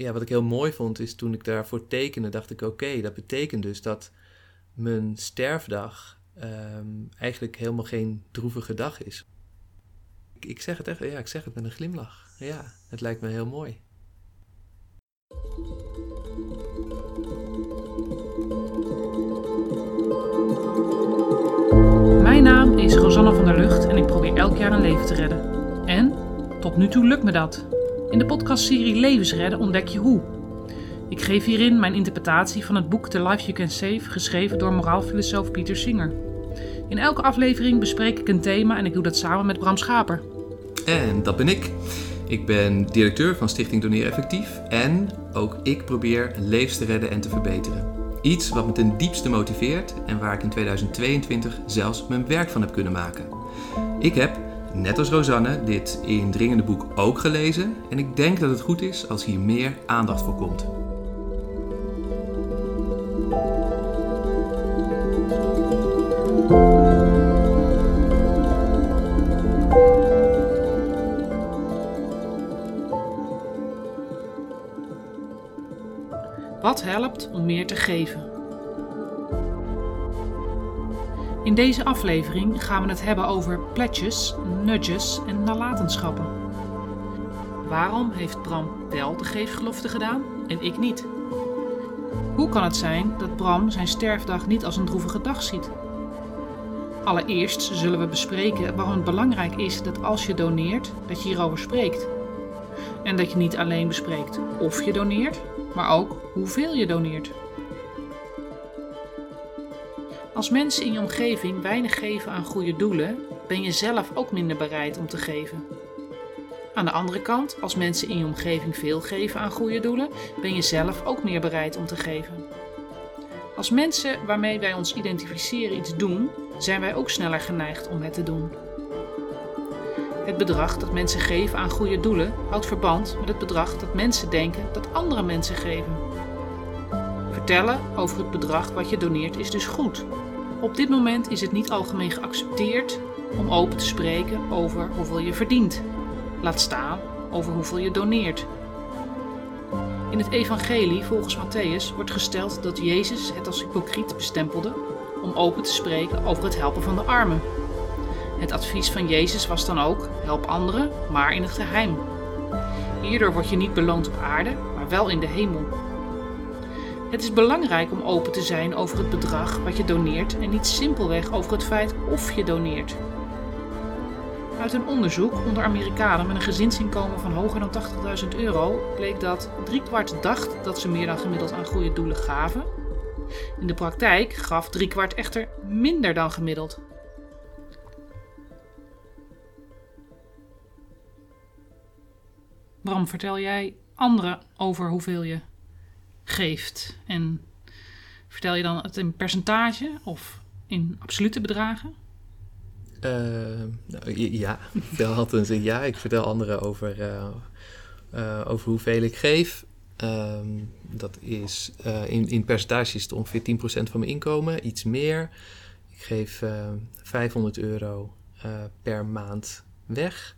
ja, wat ik heel mooi vond, is toen ik daarvoor tekende, dacht ik: oké, dat betekent dus dat mijn sterfdag ehm, eigenlijk helemaal geen droevige dag is. Ik, ik, zeg het echt, ja, ik zeg het met een glimlach. Ja, het lijkt me heel mooi. Mijn naam is Rosanne van der Lucht en ik probeer elk jaar een leven te redden. En tot nu toe lukt me dat. In de podcastserie Levensredden ontdek je hoe. Ik geef hierin mijn interpretatie van het boek The Life You Can Save, geschreven door moraalfilosoof Pieter Singer. In elke aflevering bespreek ik een thema en ik doe dat samen met Bram Schaper. En dat ben ik. Ik ben directeur van Stichting Doneer Effectief en ook ik probeer levens te redden en te verbeteren. Iets wat me ten diepste motiveert en waar ik in 2022 zelfs mijn werk van heb kunnen maken. Ik heb net als Rosanne, dit indringende boek ook gelezen en ik denk dat het goed is als hier meer aandacht voor komt. Wat helpt om meer te geven? In deze aflevering gaan we het hebben over pledges, nudges en nalatenschappen. Waarom heeft Bram wel de geefgelofte gedaan en ik niet? Hoe kan het zijn dat Bram zijn sterfdag niet als een droevige dag ziet? Allereerst zullen we bespreken waarom het belangrijk is dat als je doneert, dat je hierover spreekt. En dat je niet alleen bespreekt of je doneert, maar ook hoeveel je doneert. Als mensen in je omgeving weinig geven aan goede doelen, ben je zelf ook minder bereid om te geven. Aan de andere kant, als mensen in je omgeving veel geven aan goede doelen, ben je zelf ook meer bereid om te geven. Als mensen waarmee wij ons identificeren iets doen, zijn wij ook sneller geneigd om het te doen. Het bedrag dat mensen geven aan goede doelen houdt verband met het bedrag dat mensen denken dat andere mensen geven. Vertellen over het bedrag wat je doneert is dus goed. Op dit moment is het niet algemeen geaccepteerd om open te spreken over hoeveel je verdient. Laat staan over hoeveel je doneert. In het evangelie volgens Matthäus wordt gesteld dat Jezus het als hypocriet bestempelde om open te spreken over het helpen van de armen. Het advies van Jezus was dan ook: help anderen, maar in het geheim. Hierdoor word je niet beloond op aarde, maar wel in de hemel. Het is belangrijk om open te zijn over het bedrag wat je doneert en niet simpelweg over het feit of je doneert. Uit een onderzoek onder Amerikanen met een gezinsinkomen van hoger dan 80.000 euro bleek dat driekwart dacht dat ze meer dan gemiddeld aan goede doelen gaven. In de praktijk gaf driekwart echter minder dan gemiddeld. Bram, vertel jij anderen over hoeveel je geeft? En vertel je dan het in percentage of in absolute bedragen? Uh, ja, ik vertel altijd een ja. Ik vertel anderen over, uh, uh, over hoeveel ik geef. Um, dat is in, in percentage is het ongeveer 10% van mijn inkomen, iets meer. Ik geef 500 euro per maand weg.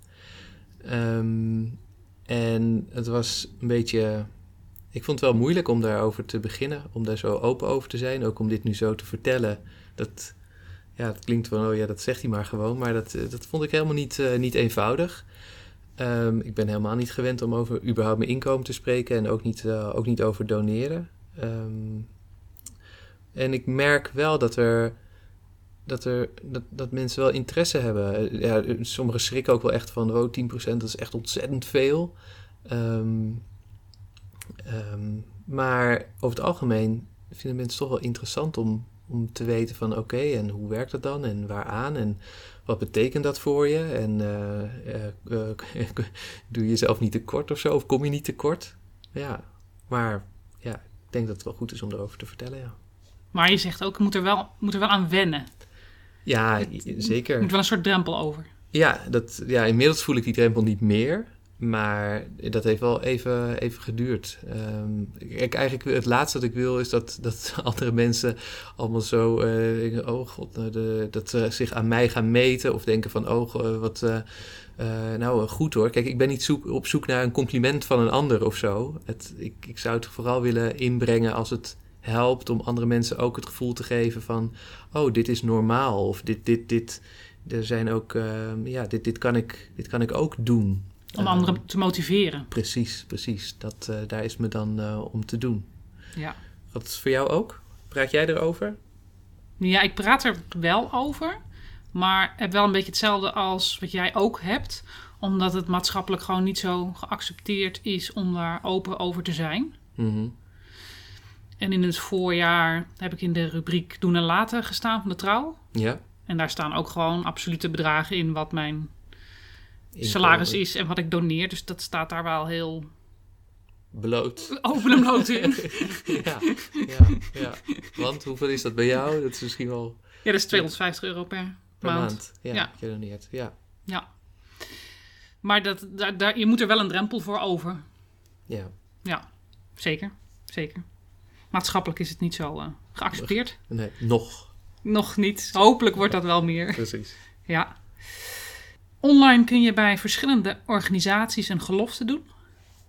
Um, en het was een beetje. Ik vond het wel moeilijk om daarover te beginnen, om daar zo open over te zijn. Ook om dit nu zo te vertellen. Dat, ja, dat klinkt wel, oh ja, dat zegt hij maar gewoon. Maar dat, eh, dat vond ik helemaal niet, uh, niet eenvoudig. Um, ik ben helemaal niet gewend om over überhaupt mijn inkomen te spreken en ook niet, uh, ook niet over doneren. Um, en ik merk wel dat er. Dat, er, dat, dat mensen wel interesse hebben. Ja, sommigen schrikken ook wel echt van, oh, 10% dat is echt ontzettend veel. Um, um, maar over het algemeen vinden mensen toch wel interessant om, om te weten van oké, okay, en hoe werkt dat dan en waaraan en wat betekent dat voor je en uh, uh, uh, doe je jezelf niet tekort of zo of kom je niet tekort? Ja, maar ja, ik denk dat het wel goed is om erover te vertellen, ja. Maar je zegt ook, je moet er wel, moet er wel aan wennen. Ja, zeker. Er moet wel een soort drempel over. Ja, dat, ja, inmiddels voel ik die drempel niet meer. Maar dat heeft wel even, even geduurd. Ehm, ik, eigenlijk het laatste wat ik wil is dat, dat andere mensen allemaal zo eh, denken, oh god, nou, de, dat ze zich aan mij gaan meten of denken van, oh eh, wat, eh, nou goed hoor. Kijk, ik ben niet zoek, op zoek naar een compliment van een ander of zo. Het, ik, ik zou het vooral willen inbrengen als het helpt om andere mensen ook het gevoel te geven van, oh dit is normaal of dit, dit, dit, er zijn ook, ehm, ja, dit, dit, kan ik, dit kan ik ook doen. Om anderen te motiveren. Precies, precies. Dat, uh, daar is me dan uh, om te doen. Ja. Wat is voor jou ook? Praat jij erover? Ja, ik praat er wel over. Maar heb wel een beetje hetzelfde als wat jij ook hebt. Omdat het maatschappelijk gewoon niet zo geaccepteerd is om daar open over te zijn. Mm -hmm. En in het voorjaar heb ik in de rubriek Doen en Laten gestaan van de trouw. Ja. En daar staan ook gewoon absolute bedragen in wat mijn salaris is en wat ik doneer. Dus dat staat daar wel heel bloot. Open en bloot in. ja, ja, ja. Want hoeveel is dat bij jou? Dat is misschien wel... Ja, dat is 250 euro per, per maand. maand. Ja, Ja. je doneert. Ja, Ja. Maar dat, daar, daar, je moet er wel een drempel voor over. ja. Ja, zeker. Zeker. Maatschappelijk is het niet zo eh, geaccepteerd. Nee, nog. Nog niet. Hopelijk wordt dat wel meer. Precies. Ja. Online kun je bij verschillende organisaties een gelofte doen.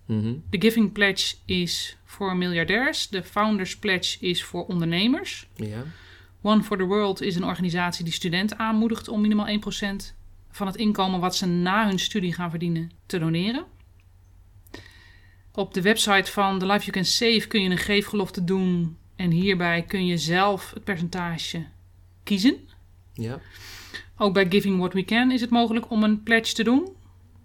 Mhm. De Giving Pledge is voor miljardairs. De Founders Pledge is voor ondernemers. Ja. One for the World is een organisatie die studenten aanmoedigt om minimaal 1% van het inkomen wat ze na hun studie gaan verdienen te doneren. Op de website van The Life You Can Save kun je een geefgelofte doen. En hierbij kun je zelf het percentage kiezen. Ja. Ook bij Giving What We Can is het mogelijk om een pledge te doen.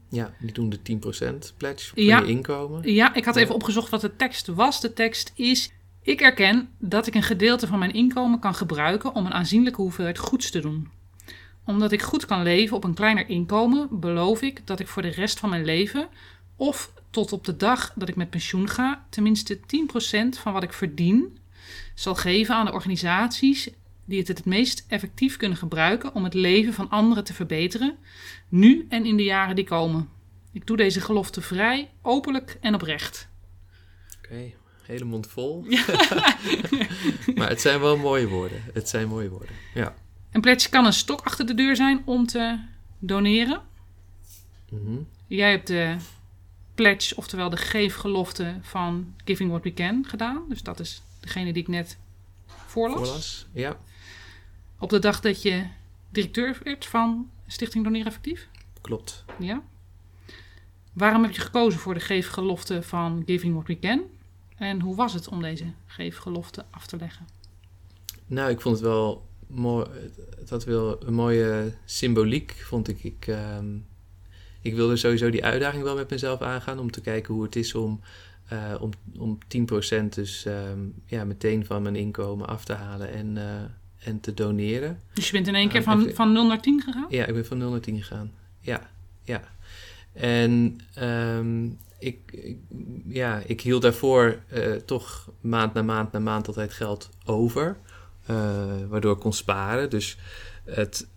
Ja, die doen de 10% pledge van Ja. je inkomen. Ja, ik had even opgezocht wat de tekst was. De tekst is: Ik erken dat ik een gedeelte van mijn inkomen kan gebruiken om een aanzienlijke hoeveelheid goeds te doen. Omdat ik goed kan leven op een kleiner inkomen, beloof ik dat ik voor de rest van mijn leven, of tot op de dag dat ik met pensioen ga, tenminste 10% van wat ik verdien zal geven aan de organisaties die het het meest effectief kunnen gebruiken om het leven van anderen te verbeteren, nu en in de jaren die komen. Ik doe deze gelofte vrij, openlijk en oprecht. Oké, hele mond vol. maar het zijn wel mooie woorden. Het zijn mooie woorden. Ja. Een pledge kan een stok achter de deur zijn om te doneren. Mhm. Jij hebt de pledge, oftewel de geefgelofte van Giving What We Can gedaan. Dus dat is degene die ik net voorlas. Voorlas. Ja, Op de dag dat je directeur werd van Stichting Doneren Effectief. klopt. Ja. Waarom heb je gekozen voor de geefgelofte van Giving What We Can? En hoe was het om deze geefgelofte af te leggen? Nou, ik vond het wel mooi. Het had wel een mooie symboliek, vond ik. Ik, ehm, ik wilde sowieso die uitdaging wel met mezelf aangaan om te kijken hoe het is om, eh, om, om 10% dus ehm, ja, meteen van mijn inkomen af te halen en, eh, en te doneren. Dus je bent in één keer Ah, van, even- van 0 naar 10 gegaan? Ja, ik ben van 0 naar 10 gegaan. Ja, ja. En ehm, ik, ik- ja, ik hield daarvoor eh, toch maand na maand na maand altijd geld over. waardoor ik kon sparen. Dus het,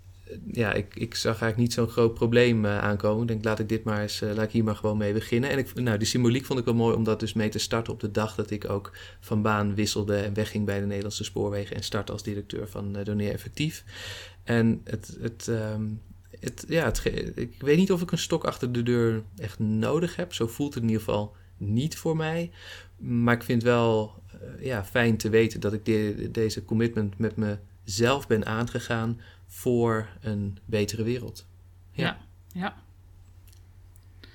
ja, ik, ik zag eigenlijk niet zo'n groot probleem eh, aankomen. Ik denk, laat ik dit maar eens, eh, laat ik hier maar gewoon mee beginnen. En ik, nou, die symboliek vond ik wel mooi om dat dus mee te starten op de dag dat ik ook van baan wisselde en wegging bij de Nederlandse Spoorwegen en startte als directeur van eh, Doneer Effectief. En het, het, ehm, het, ja, ik weet niet of ik een stok achter de deur echt nodig heb. Zo voelt het in ieder geval niet voor mij. Maar ik vind wel ja, fijn te weten dat ik de- deze commitment met mezelf ben aangegaan voor een betere wereld. Ja. Ja.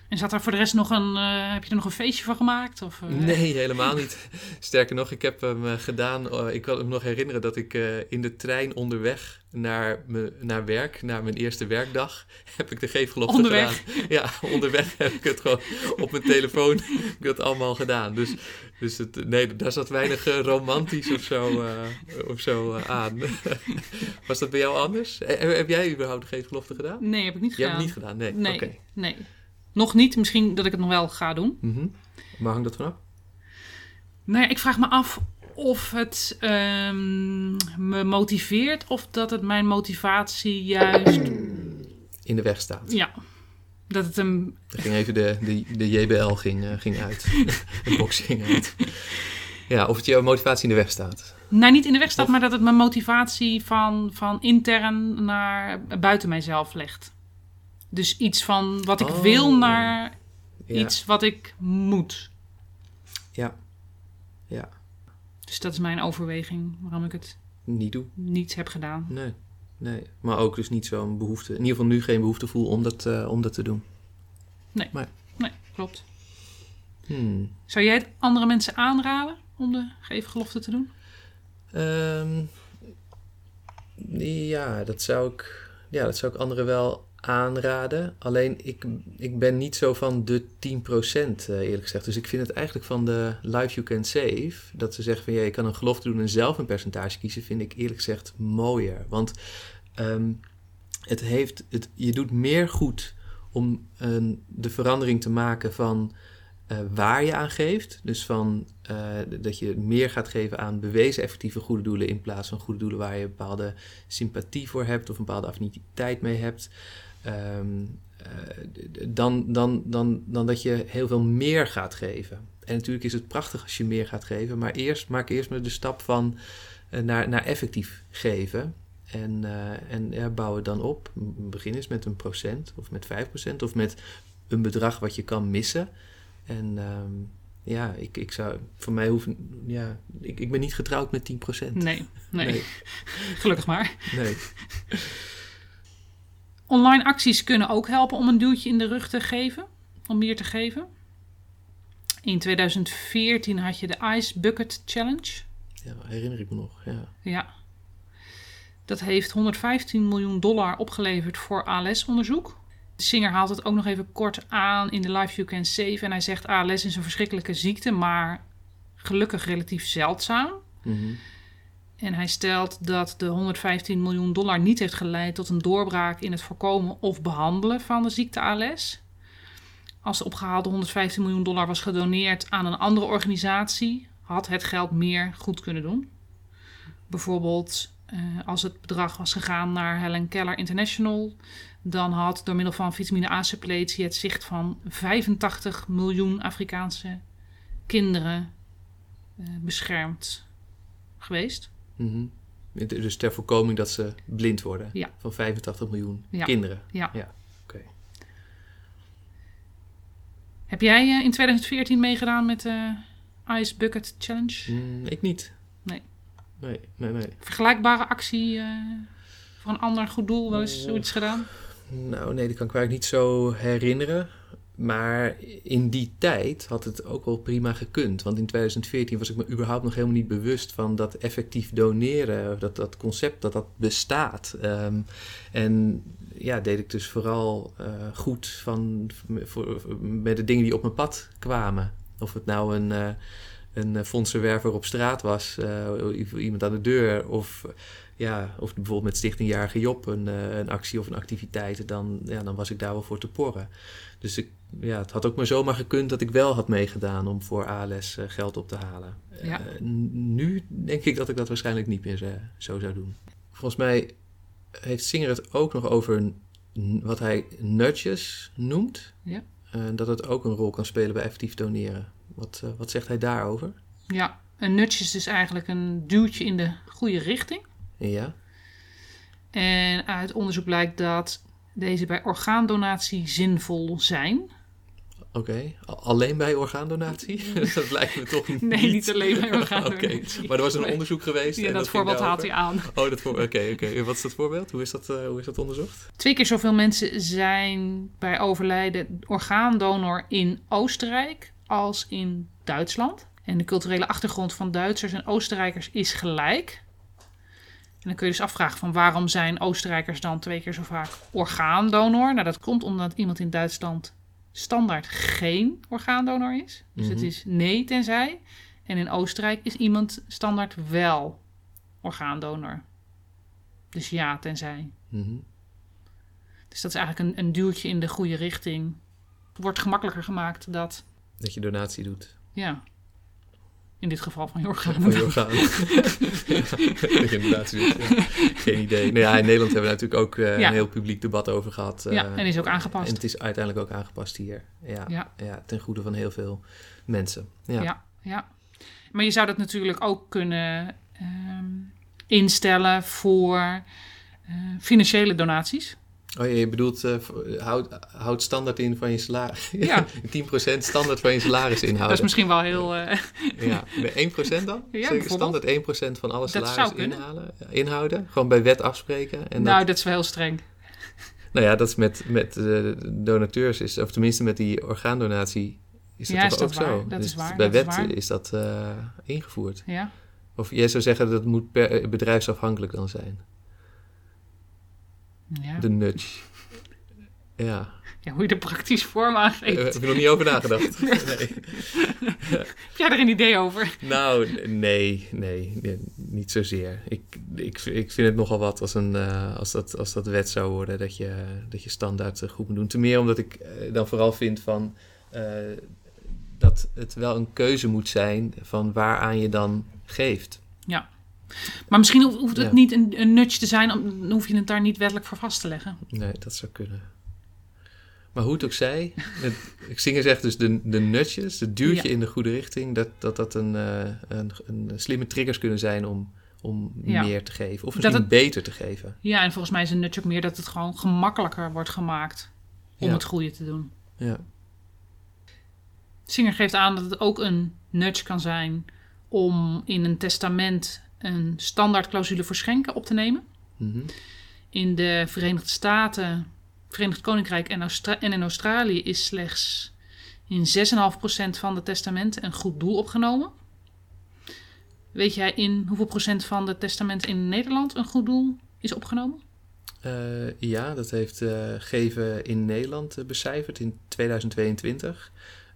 En zat daar voor de rest nog een, eh, heb je er nog een feestje van gemaakt? Of, eh, Nee, helemaal niet. Sterker nog, ik heb hem eh, gedaan. eh, ik kan me nog herinneren dat ik in de trein onderweg naar, me, naar werk, naar mijn eerste werkdag, heb ik de geefgelofte Onderweg? gedaan. Ja, onderweg heb ik het gewoon op mijn telefoon heb ik dat allemaal gedaan. Dus, dus het, nee, daar zat weinig romantisch of zo, of zo aan. Was dat bij jou anders? Heb jij überhaupt de geefgelofte gedaan? Nee, heb ik niet Je gedaan. hebt het niet gedaan, nee. Nee. Nog niet. Misschien dat ik het nog wel ga doen. Mhm. Waar hangt dat vanaf? Nou ja, ik vraag me af of het ehm, me motiveert of dat het mijn motivatie juist... In de weg staat. Ja, Dat het een... Er ging even de, de, de JBL ging, eh, ging uit. de box ging uit. Ja, of het jouw motivatie in de weg staat. Nou, niet in de weg staat, Of- maar dat het mijn motivatie van, van intern naar buiten mijzelf legt. Dus iets van wat ik Oh. wil naar Ja, iets wat ik moet. ja, ja. Dus dat is mijn overweging waarom ik het Niet doen. niet heb gedaan. Nee, nee. Maar ook dus niet zo'n behoefte. In ieder geval nu geen behoefte voel om dat, eh, om dat te doen. Nee, klopt. Hmm. Zou jij het andere mensen aanraden om de geefgelofte te doen? Ehm, ja, dat zou ik, ja, dat zou ik anderen wel aanraden. Alleen ik, ik ben niet zo van de 10% eh, eerlijk gezegd. Dus ik vind het eigenlijk van de Life You Can Save, dat ze zeggen van ja, je kan een gelofte doen en zelf een percentage kiezen, vind ik eerlijk gezegd mooier. Want ehm, het heeft, het, je doet meer goed om een, de verandering te maken van eh, waar je aan geeft. Dus van eh, dat je meer gaat geven aan bewezen effectieve goede doelen in plaats van goede doelen waar je een bepaalde sympathie voor hebt of een bepaalde affiniteit mee hebt. Ehm, eh, dan, dan, dan, dan dat je heel veel meer gaat geven. En natuurlijk is het prachtig als je meer gaat geven, maar eerst maak eerst maar de stap van eh, naar, naar effectief geven. En, eh, en ja, bouw het dan op. Begin eens met een procent of met 5% of met een bedrag wat je kan missen. En ehm, ja, ik, ik zou, voor mij hoeven, ja, ik, ik ben niet getrouwd met 10%. Nee, nee. nee, gelukkig maar. nee. Online acties kunnen ook helpen om een duwtje in de rug te geven, om meer te geven. In 2014 had je de Ice Bucket Challenge. Ja, herinner ik me nog, ja. Ja. Dat heeft 115 miljoen dollar opgeleverd voor ALS-onderzoek. De Singer haalt het ook nog even kort aan in de Life You Can Save. En hij zegt ALS is een verschrikkelijke ziekte, maar gelukkig relatief zeldzaam. Mhm. En hij stelt dat de 115 miljoen dollar niet heeft geleid tot een doorbraak in het voorkomen of behandelen van de ziekte ALS. Als de opgehaalde 115 miljoen dollar was gedoneerd aan een andere organisatie, had het geld meer goed kunnen doen. Bijvoorbeeld eh, als het bedrag was gegaan naar Helen Keller International, dan had door middel van vitamine A-suppletie het zicht van 85 miljoen Afrikaanse kinderen eh, beschermd geweest. Mhm. Dus ter voorkoming dat ze blind worden. Ja. Van 85 miljoen Ja. kinderen. Ja. ja. Oké. Heb jij eh, in 2014 meegedaan met de Ice Bucket Challenge? Mm, ik niet. Nee. Nee, nee, nee. Vergelijkbare actie eh, voor een ander goed doel, wel eens Oh. zoiets gedaan? Nou, nee, dat kan ik eigenlijk niet zo herinneren. Maar in die tijd had het ook wel prima gekund. Want in 2014 was ik me überhaupt nog helemaal niet bewust van dat effectief doneren, dat dat concept dat dat bestaat. Ehm, en ja, deed ik dus vooral eh, goed van, voor, met de dingen die op mijn pad kwamen. Of het nou een, eh een eh, fondsenwerver op straat was, iemand aan de deur, of ja, of bijvoorbeeld met Stichting Jarige Job een, eh, een actie of een activiteit, dan, ja, dan was ik daar wel voor te porren. Dus ik, ja, het had ook maar zomaar gekund dat ik wel had meegedaan om voor ALS eh, geld op te halen. Ja. Eh, nu denk ik dat ik dat waarschijnlijk niet meer zo zou doen. Volgens mij heeft Singer het ook nog over wat hij nudges noemt. Ja. Dat het ook een rol kan spelen bij effectief doneren. Wat, wat zegt hij daarover? Ja, een nudge is dus eigenlijk een duwtje in de goede richting. Ja. En uit onderzoek blijkt dat deze bij orgaandonatie zinvol zijn. Oké, alleen bij orgaandonatie? dat lijkt me toch niet. Nee, niet alleen bij orgaandonatie. Oké, maar er was een Nee. onderzoek geweest. Ja, en dat, voorbeeld haalt hij aan. Oh, dat voor. Oké, oké. Wat is dat voorbeeld? Hoe is dat, eh, hoe is dat onderzocht? Twee keer zoveel mensen zijn bij overlijden orgaandonor in Oostenrijk als in Duitsland. En de culturele achtergrond van Duitsers en Oostenrijkers is gelijk. En dan kun je dus afvragen van waarom zijn Oostenrijkers dan twee keer zo vaak orgaandonor? Nou, dat komt omdat iemand in Duitsland standaard geen orgaandonor is. Dus het Mhm. is nee tenzij. En in Oostenrijk is iemand standaard wel orgaandonor. Dus ja tenzij. Mhm. Dus dat is eigenlijk een, een duwtje in de goede richting. Het wordt gemakkelijker gemaakt dat, Dat je donatie doet. ja. In dit geval van je organen. Van je orgaan. Regeneratie. Ja. Geen idee. Nou ja, in Nederland hebben we natuurlijk ook uh, Ja. een heel publiek debat over gehad. ja, eh, en is ook aangepast. En het is uiteindelijk ook aangepast hier. Ja, ja. Ja. ten goede van heel veel mensen. Ja. Ja. ja, Maar je zou dat natuurlijk ook kunnen ehm, instellen voor eh, financiële donaties. Oh je bedoelt, eh, houd, houd standaard in van je salaris. Ja. 10% standaard van je salaris Dat inhouden. is misschien wel heel... eh, Ja, bij 1% dan? Ja, standaard 1% van alle Dat salaris inhalen, inhouden. Gewoon bij wet afspreken. En nou, dat, dat is wel heel streng. nou ja, dat is met, met eh, donateurs, is, of tenminste met die orgaandonatie, is dat Ja, toch is dat ook waar? zo? Dat Dus is waar, Bij dat is wet waar. is dat eh, ingevoerd. Ja, Of jij zou zeggen dat het moet per, eh, bedrijfsafhankelijk dan zijn. Ja. De nudge. Ja, ja hoe je de praktisch vorm daar aangeeft. heb ik nog niet over nagedacht. Nee. Heb jij er een idee over? Nou, nee, nee, nee, niet zozeer. Ik, ik, ik vind het nogal wat als, een, eh, als, dat, als dat wet zou worden, dat je, dat je standaard eh, goed moet doen. Ten meer omdat ik eh, dan vooral vind van, eh, dat het wel een keuze moet zijn van waaraan je dan geeft. Maar misschien hoeft het Ja. niet een, een nudge te zijn, dan hoef je het daar niet wettelijk voor vast te leggen. Nee, dat zou kunnen. Maar hoe het ook zij, het, ik zing zegt dus de, de nutjes, het duwtje Ja. in de goede richting, dat dat, dat een, eh, een, een slimme triggers kunnen zijn om, om Ja. meer te geven. Of misschien het- beter te geven. Ja, en volgens mij is een nudge ook meer dat het gewoon gemakkelijker wordt gemaakt om het goede te doen. Ja. Singer geeft aan dat het ook een nudge kan zijn om in een testament een standaardclausule voor schenken op te nemen. Mhm. In de Verenigde Staten, Verenigd Koninkrijk en, Austra- en in Australië is slechts in 6,5% van de testamenten een goed doel opgenomen. Weet jij in hoeveel procent van de testamenten in Nederland een goed doel is opgenomen? Eh, ja, dat heeft eh, Geven in Nederland eh, becijferd in 2022.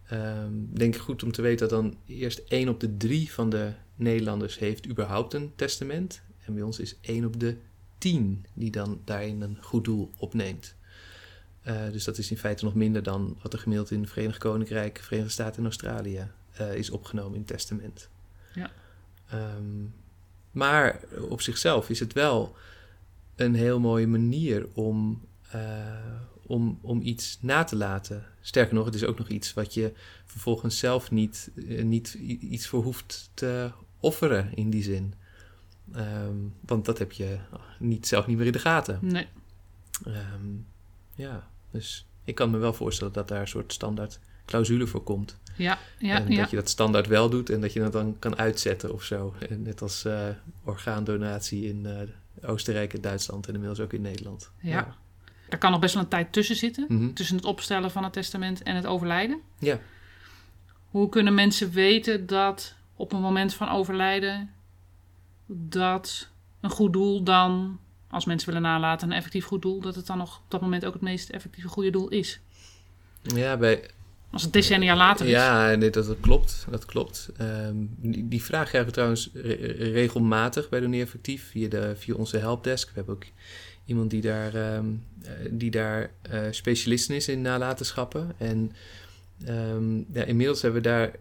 Ehm denk ik goed om te weten dat dan eerst 1 op de 3 van de Nederlanders heeft überhaupt een testament. En bij ons is 1 op de 10 die dan daarin een goed doel opneemt. Eh, dus dat is in feite nog minder dan wat er gemiddeld in het Verenigd Koninkrijk, Verenigde Staten en Australië eh, is opgenomen in het testament. Ja. Ehm, maar op zichzelf is het wel een heel mooie manier om, eh, om, om iets na te laten. Sterker nog, het is ook nog iets wat je vervolgens zelf niet, niet iets voor hoeft te offeren in die zin. Ehm, want dat heb je niet, zelf niet meer in de gaten. Nee. Ehm, ja, dus ik kan me wel voorstellen dat daar een soort standaard clausule voor komt. Ja, ja, en ja. dat je dat standaard wel doet en dat je dat dan kan uitzetten of zo. En net als eh, orgaandonatie in eh, Oostenrijk en Duitsland en inmiddels ook in Nederland. Ja. Er kan nog best wel een tijd tussen zitten. Mhm. Tussen het opstellen van het testament en het overlijden. Ja. Hoe kunnen mensen weten dat op een moment van overlijden dat een goed doel dan, als mensen willen nalaten, een effectief goed doel, dat het dan nog op dat moment ook het meest effectieve goede doel is? Ja, bij, Als het decennia later is. ja nee, dat, dat klopt. Dat klopt. Ehm, die, die vraag krijgen we trouwens re- regelmatig bij Doneer Effectief via, de, via onze helpdesk. We hebben ook iemand die daar, eh, die daar eh, specialist is in nalatenschappen. En ehm, ja, inmiddels hebben we daar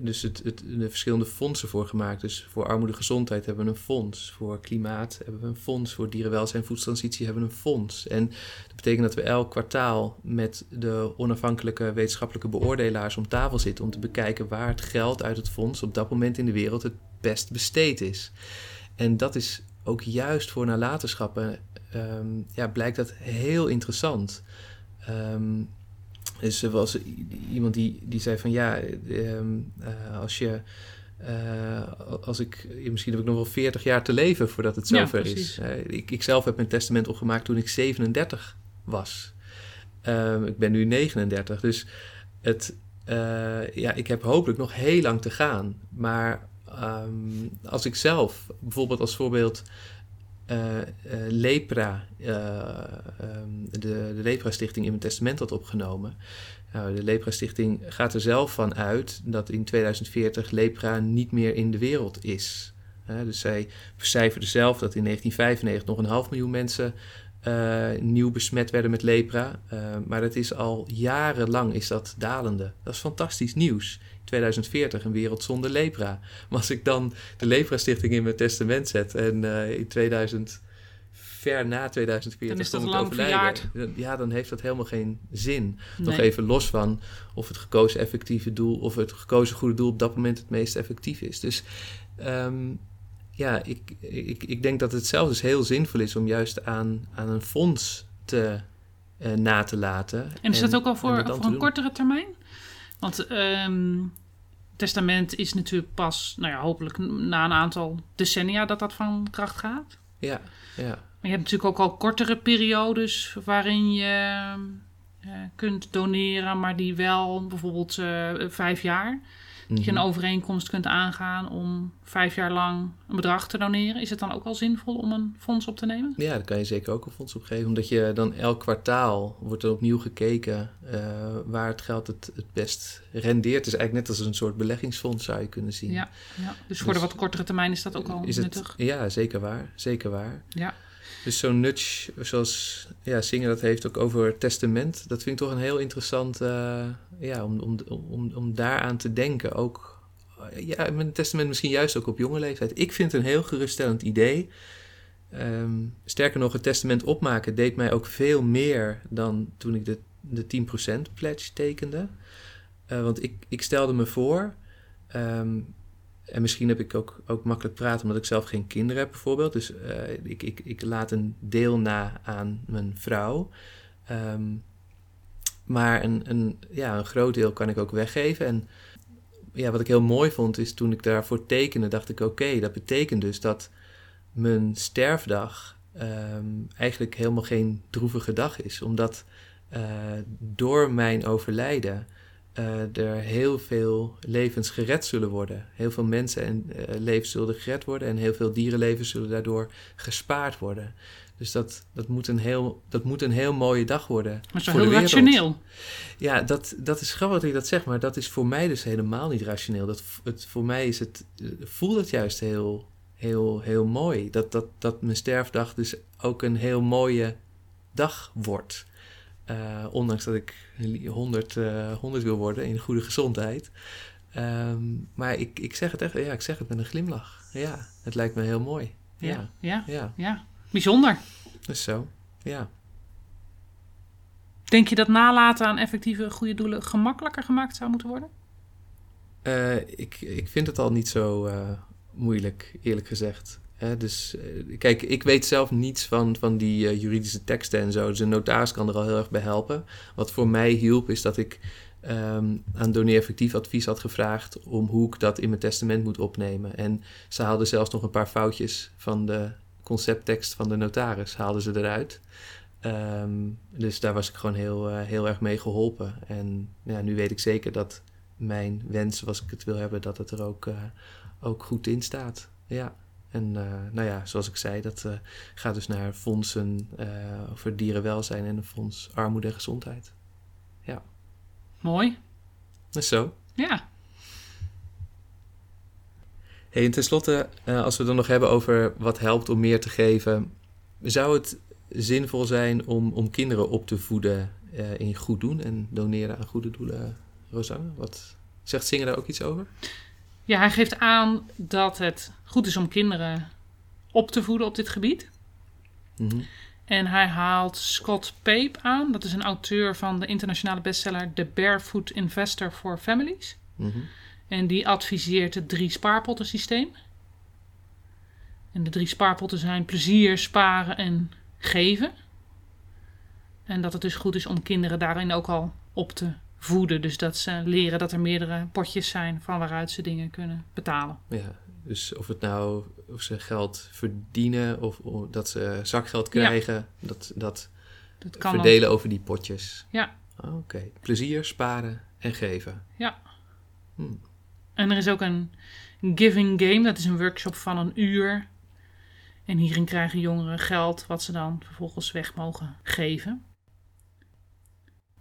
dus het, het, de verschillende fondsen voor gemaakt. Dus voor armoede gezondheid hebben we een fonds. Voor klimaat hebben we een fonds. Voor dierenwelzijn en voedseltransitie hebben we een fonds. En dat betekent dat we elk kwartaal met de onafhankelijke wetenschappelijke beoordelaars om tafel zitten om te bekijken waar het geld uit het fonds op dat moment in de wereld het best besteed is. En dat is ook juist voor nalatenschappen, ehm, ja, blijkt dat heel interessant. Ehm, dus er was iemand die, die zei van ja, ehm, eh, als je. eh, als ik, misschien heb ik nog wel 40 jaar te leven voordat het Ja, zover is. Eh, ik, ik zelf heb mijn testament opgemaakt toen ik 37 was. Ehm, ik ben nu 39, dus het, ja, ik heb hopelijk nog heel lang te gaan. Maar ehm, als ik zelf, bijvoorbeeld als voorbeeld, lepra, eh, ehm, de, de Lepra Stichting in mijn testament had opgenomen. Nou, de Lepra Stichting gaat er zelf van uit dat in 2040 lepra niet meer in de wereld is. Dus zij vercijferden zelf dat in 1995 nog een half miljoen mensen eh, nieuw besmet werden met lepra. Uh, maar dat is al jarenlang is dat dalende. Dat is fantastisch nieuws. 2040 een wereld zonder lepra. Maar als ik dan de lepra-stichting in mijn testament zet en uh, in 2000 ver na 2040 dan is dat kom ik lang overlijden, verjaard. ja, dan heeft dat helemaal geen zin. Nog Nee. even los van of het gekozen effectieve doel of het gekozen goede doel op dat moment het meest effectief is. Dus ehm, ja, ik, ik, ik denk dat het zelfs dus heel zinvol is om juist aan, aan een fonds te, eh, na te laten. En is dat ook al voor, voor een kortere termijn? Want ehm testament is natuurlijk pas, nou ja, hopelijk na een aantal decennia dat dat van kracht gaat. Ja, ja. Maar je hebt natuurlijk ook al kortere periodes waarin je eh, kunt doneren, maar die wel bijvoorbeeld eh, vijf jaar. Dat je een Mhm. overeenkomst kunt aangaan om vijf jaar lang een bedrag te doneren. Is het dan ook al zinvol om een fonds op te nemen? Ja, daar kan je zeker ook een fonds op geven. Omdat je dan elk kwartaal wordt er opnieuw gekeken eh, waar het geld het, het best rendeert. Het is eigenlijk net als een soort beleggingsfonds zou je kunnen zien. Ja, ja. Dus voor de Dus wat kortere termijn is dat ook al het, nuttig. Ja, zeker waar. Zeker waar. Ja. Dus zo'n nudge, zoals ja, Singer dat heeft ook over testament, dat vind ik toch een heel interessant, eh, ja, om, om, om, om daaraan te denken. Ook, ja, met een testament misschien juist ook op jonge leeftijd. Ik vind het een heel geruststellend idee. Ehm, sterker nog, het testament opmaken deed mij ook veel meer dan toen ik de, de 10% pledge tekende. Eh, want ik, ik stelde me voor, ehm, en misschien heb ik ook, ook makkelijk praten omdat ik zelf geen kinderen heb bijvoorbeeld. Dus eh, ik, ik, ik laat een deel na aan mijn vrouw. Ehm, maar een, een, ja, een groot deel kan ik ook weggeven. En ja, wat ik heel mooi vond is toen ik daarvoor tekende, dacht ik oké, dat betekent dus dat mijn sterfdag ehm, eigenlijk helemaal geen droevige dag is. Omdat eh, door mijn overlijden eh, er heel veel levens gered zullen worden. Heel veel mensen en eh, levens zullen gered worden en heel veel dierenlevens zullen daardoor gespaard worden. Dus dat, dat, moet, een heel, dat moet een heel mooie dag worden. Maar voor de heel wereld. rationeel. Ja, dat, dat is grappig dat je dat zegt, maar dat is voor mij dus helemaal niet rationeel. Dat, het, voor mij is het, voelt het juist heel, heel, heel mooi. Dat, dat, dat mijn sterfdag dus ook een heel mooie dag wordt. Eh, ondanks dat ik 100, eh 100 wil worden in goede gezondheid. Ehm, maar ik, ik zeg het echt, ja, ik zeg het met een glimlach. Ja, het lijkt me heel mooi. Ja, Ja, ja, ja, ja. Bijzonder. dat is zo. Ja. Denk je dat nalaten aan effectieve goede doelen gemakkelijker gemaakt zou moeten worden? Eh, ik, ik vind het al niet zo eh, moeilijk, eerlijk gezegd. Dus eh, kijk, ik weet zelf niets van, van die eh, juridische teksten en zo. Dus een notaris kan er al heel erg bij helpen. Wat voor mij hielp, is dat ik ehm, aan Doneer Effectief advies had gevraagd om hoe ik dat in mijn testament moet opnemen. En ze haalden zelfs nog een paar foutjes van de concepttekst van de notaris, haalden ze eruit. Ehm, dus daar was ik gewoon heel, eh, heel erg mee geholpen. En ja, nu weet ik zeker dat mijn wens, zoals ik het wil hebben, dat het er ook, ook goed in staat. Ja. En eh, nou ja, zoals ik zei, dat eh, gaat dus naar fondsen eh, voor dierenwelzijn en een fonds armoede en gezondheid. Mooi. Dat is zo. Ja. Hey, en tenslotte, als we het dan nog hebben over wat helpt om meer te geven, zou het zinvol zijn om, om kinderen op te voeden in goed doen en doneren aan goede doelen? Rosanne, wat zegt Singer daar ook iets over? Ja, hij geeft aan dat het goed is om kinderen op te voeden op dit gebied. Mhm. En hij haalt Scott Pape aan. Dat is een auteur van de internationale bestseller The Barefoot Investor for Families. Mhm. En die adviseert het drie spaarpotten systeem. En de drie spaarpotten zijn plezier, sparen en geven. En dat het dus goed is om kinderen daarin ook al op te voeden. Dus dat ze leren dat er meerdere potjes zijn van waaruit ze dingen kunnen betalen. Ja, dus of het nou of ze geld verdienen of, of dat ze zakgeld Ja. krijgen, dat, dat Dat kan verdelen over die potjes. Ja. Oké, plezier, sparen en geven. Ja. Hm. En er is ook een giving game. Dat is een workshop van een uur. En hierin krijgen jongeren geld wat ze dan vervolgens weg mogen geven.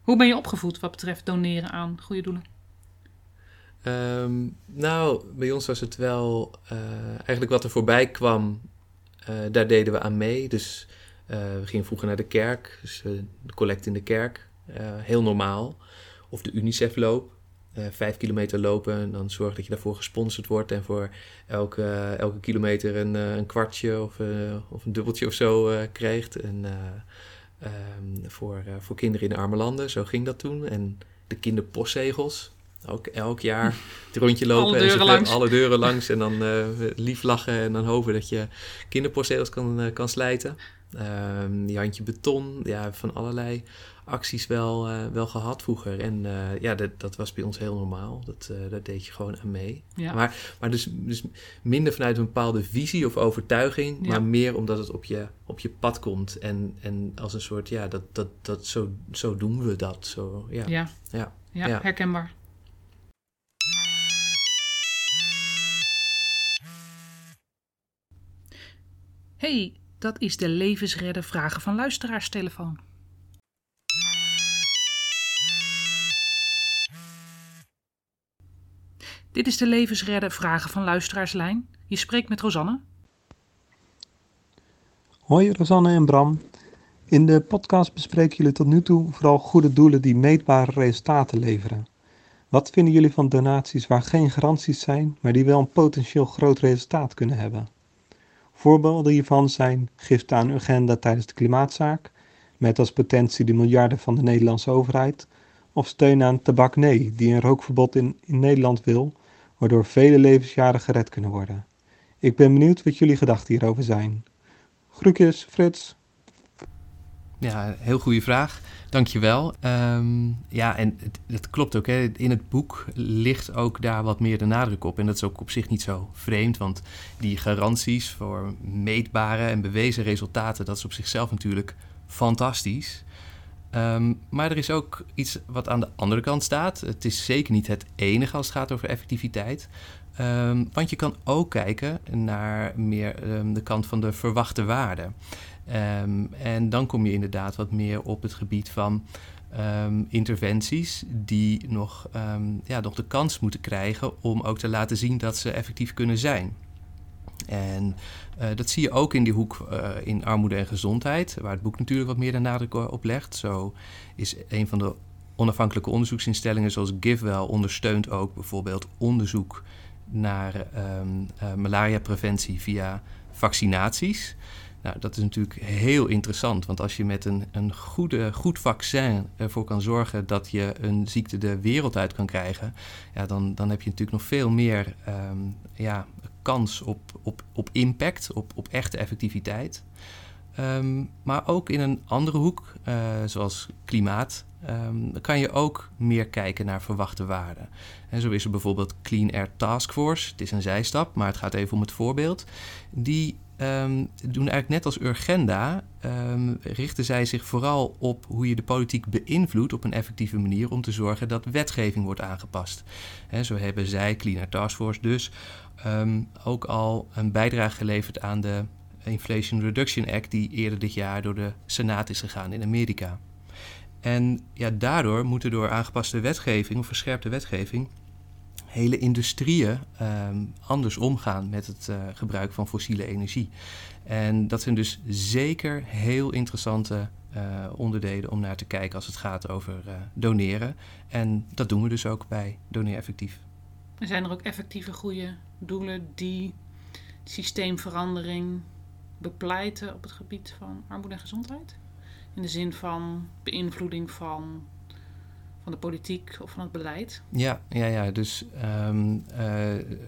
Hoe ben je opgevoed wat betreft doneren aan goede doelen? Ehm, nou, bij ons was het wel eh, eigenlijk wat er voorbij kwam, eh, daar deden we aan mee. Dus we gingen vroeger naar de kerk, dus de collect in de kerk, heel normaal. Of de UNICEF-loop, vijf kilometer lopen en dan zorg dat je daarvoor gesponsord wordt en voor elke, elke kilometer een, een kwartje of, of een dubbeltje of zo krijgt. En ehm, voor, voor kinderen in arme landen, zo ging dat toen. En de kinderpostzegels, ook elk jaar het rondje lopen alle en langs. alle deuren langs en dan uh, lief lachen en dan hopen dat je kinderpostzeels kan, uh, kan slijten. Uh, die handje beton, ja, van allerlei acties wel, uh, wel gehad vroeger. En ja, dat, dat was bij ons heel normaal. Dat, daar deed je gewoon aan mee. Ja. Maar, maar dus, dus minder vanuit een bepaalde visie of overtuiging, Ja. maar meer omdat het op je, op je pad komt. En, en als een soort, ja, dat, dat, dat, zo, zo doen we dat. Zo, ja. Ja, Ja. ja, Ja. herkenbaar. hey, dat is de levensredder vragen van luisteraarstelefoon. Dit is de levensredder vragen van luisteraarslijn. Je spreekt met Rosanne. Hoi Rosanne en Bram. In de podcast bespreken jullie tot nu toe vooral goede doelen die meetbare resultaten leveren. Wat vinden jullie van donaties waar geen garanties zijn, maar die wel een potentieel groot resultaat kunnen hebben? Voorbeelden hiervan zijn gift aan Urgenda tijdens de klimaatzaak, met als potentie de miljarden van de Nederlandse overheid, of steun aan Tabak Nee, die een rookverbod in Nederland wil, waardoor vele levensjaren gered kunnen worden. Ik ben benieuwd wat jullie gedachten hierover zijn. Groetjes, Frits. Ja, heel goede vraag. Dankjewel. Ehm ja, en het, het klopt ook. Hè. In het boek ligt ook daar wat meer de nadruk op. En dat is ook op zich niet zo vreemd, want die garanties voor meetbare en bewezen resultaten, dat is op zichzelf natuurlijk fantastisch. Ehm, maar er is ook iets wat aan de andere kant staat. Het is zeker niet het enige als het gaat over effectiviteit. Ehm, want je kan ook kijken naar meer ehm, de kant van de verwachte waarde. En dan kom je inderdaad wat meer op het gebied van interventies die nog, ja, nog de kans moeten krijgen om ook te laten zien dat ze effectief kunnen zijn. En eh, dat zie je ook in die hoek eh, in armoede en gezondheid, waar het boek natuurlijk wat meer de nadruk op legt. Zo is een van de onafhankelijke onderzoeksinstellingen zoals GiveWell ondersteunt ook bijvoorbeeld onderzoek naar eh, malariapreventie via vaccinaties. Nou, dat is natuurlijk heel interessant, want als je met een, een goede, goed vaccin ervoor kan zorgen dat je een ziekte de wereld uit kan krijgen, ja, dan, dan heb je natuurlijk nog veel meer ehm, ja, kans op, op, op impact, op, op echte effectiviteit. Ehm, maar ook in een andere hoek, eh, zoals klimaat, ehm, kan je ook meer kijken naar verwachte waarden. En zo is er bijvoorbeeld Clean Air Task Force. Het is een zijstap, maar het gaat even om het voorbeeld. Die ehm, doen eigenlijk net als Urgenda, ehm, richten zij zich vooral op hoe je de politiek beïnvloedt op een effectieve manier om te zorgen dat wetgeving wordt aangepast. Hè, zo hebben zij, Clean Air Task Force, dus ehm, ook al een bijdrage geleverd aan de Inflation Reduction Act, die eerder dit jaar door de Senaat is gegaan in Amerika. En ja, daardoor moeten door aangepaste wetgeving of verscherpte wetgeving hele industrieën ehm, anders omgaan met het eh, gebruik van fossiele energie. En dat zijn dus zeker heel interessante eh, onderdelen om naar te kijken als het gaat over eh, doneren. En dat doen we dus ook bij Doneer Effectief. En zijn er ook effectieve goede doelen die systeemverandering bepleiten op het gebied van armoede en gezondheid? In de zin van beïnvloeding van, van de politiek of van het beleid? Ja, ja, ja. dus ehm, eh,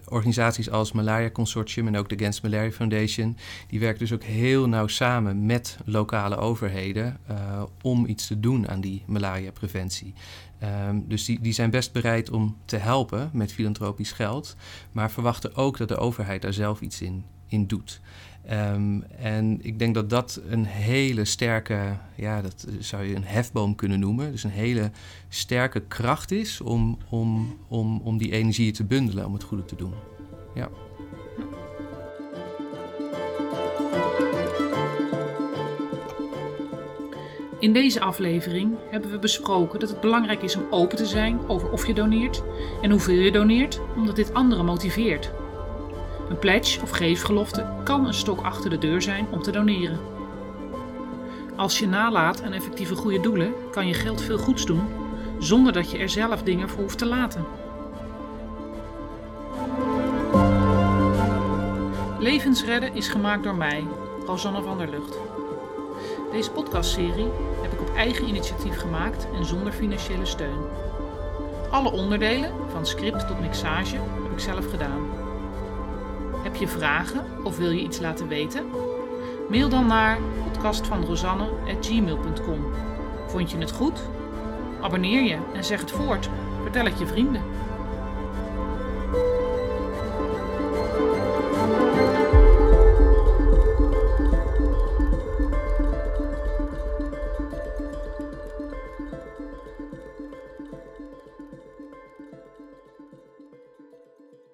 organisaties als Malaria Consortium en ook de Against Malaria Foundation, die werken dus ook heel nauw samen met lokale overheden eh, om iets te doen aan die malariapreventie. Ehm, dus die, die zijn best bereid om te helpen met filantropisch geld, maar verwachten ook dat de overheid daar zelf iets in, in doet. Um, en ik denk dat dat een hele sterke, ja, dat zou je een hefboom kunnen noemen. Dus een hele sterke kracht is om, om, om, om die energieën te bundelen, om het goede te doen. Ja. In deze aflevering hebben we besproken dat het belangrijk is om open te zijn over of je doneert en hoeveel je doneert, omdat dit anderen motiveert. Een pledge of geefgelofte kan een stok achter de deur zijn om te doneren. Als je nalaat aan effectieve goede doelen, kan je geld veel goeds doen zonder dat je er zelf dingen voor hoeft te laten. Levensredden is gemaakt door mij, Rosanne van der Lucht. Deze podcastserie heb ik op eigen initiatief gemaakt en zonder financiële steun. Alle onderdelen, van script tot mixage, heb ik zelf gedaan. Heb je vragen of wil je iets laten weten? Mail dan naar podcastvanrosanne.gmail.com. Vond je het goed? Abonneer je en zeg het voort. Vertel het je vrienden.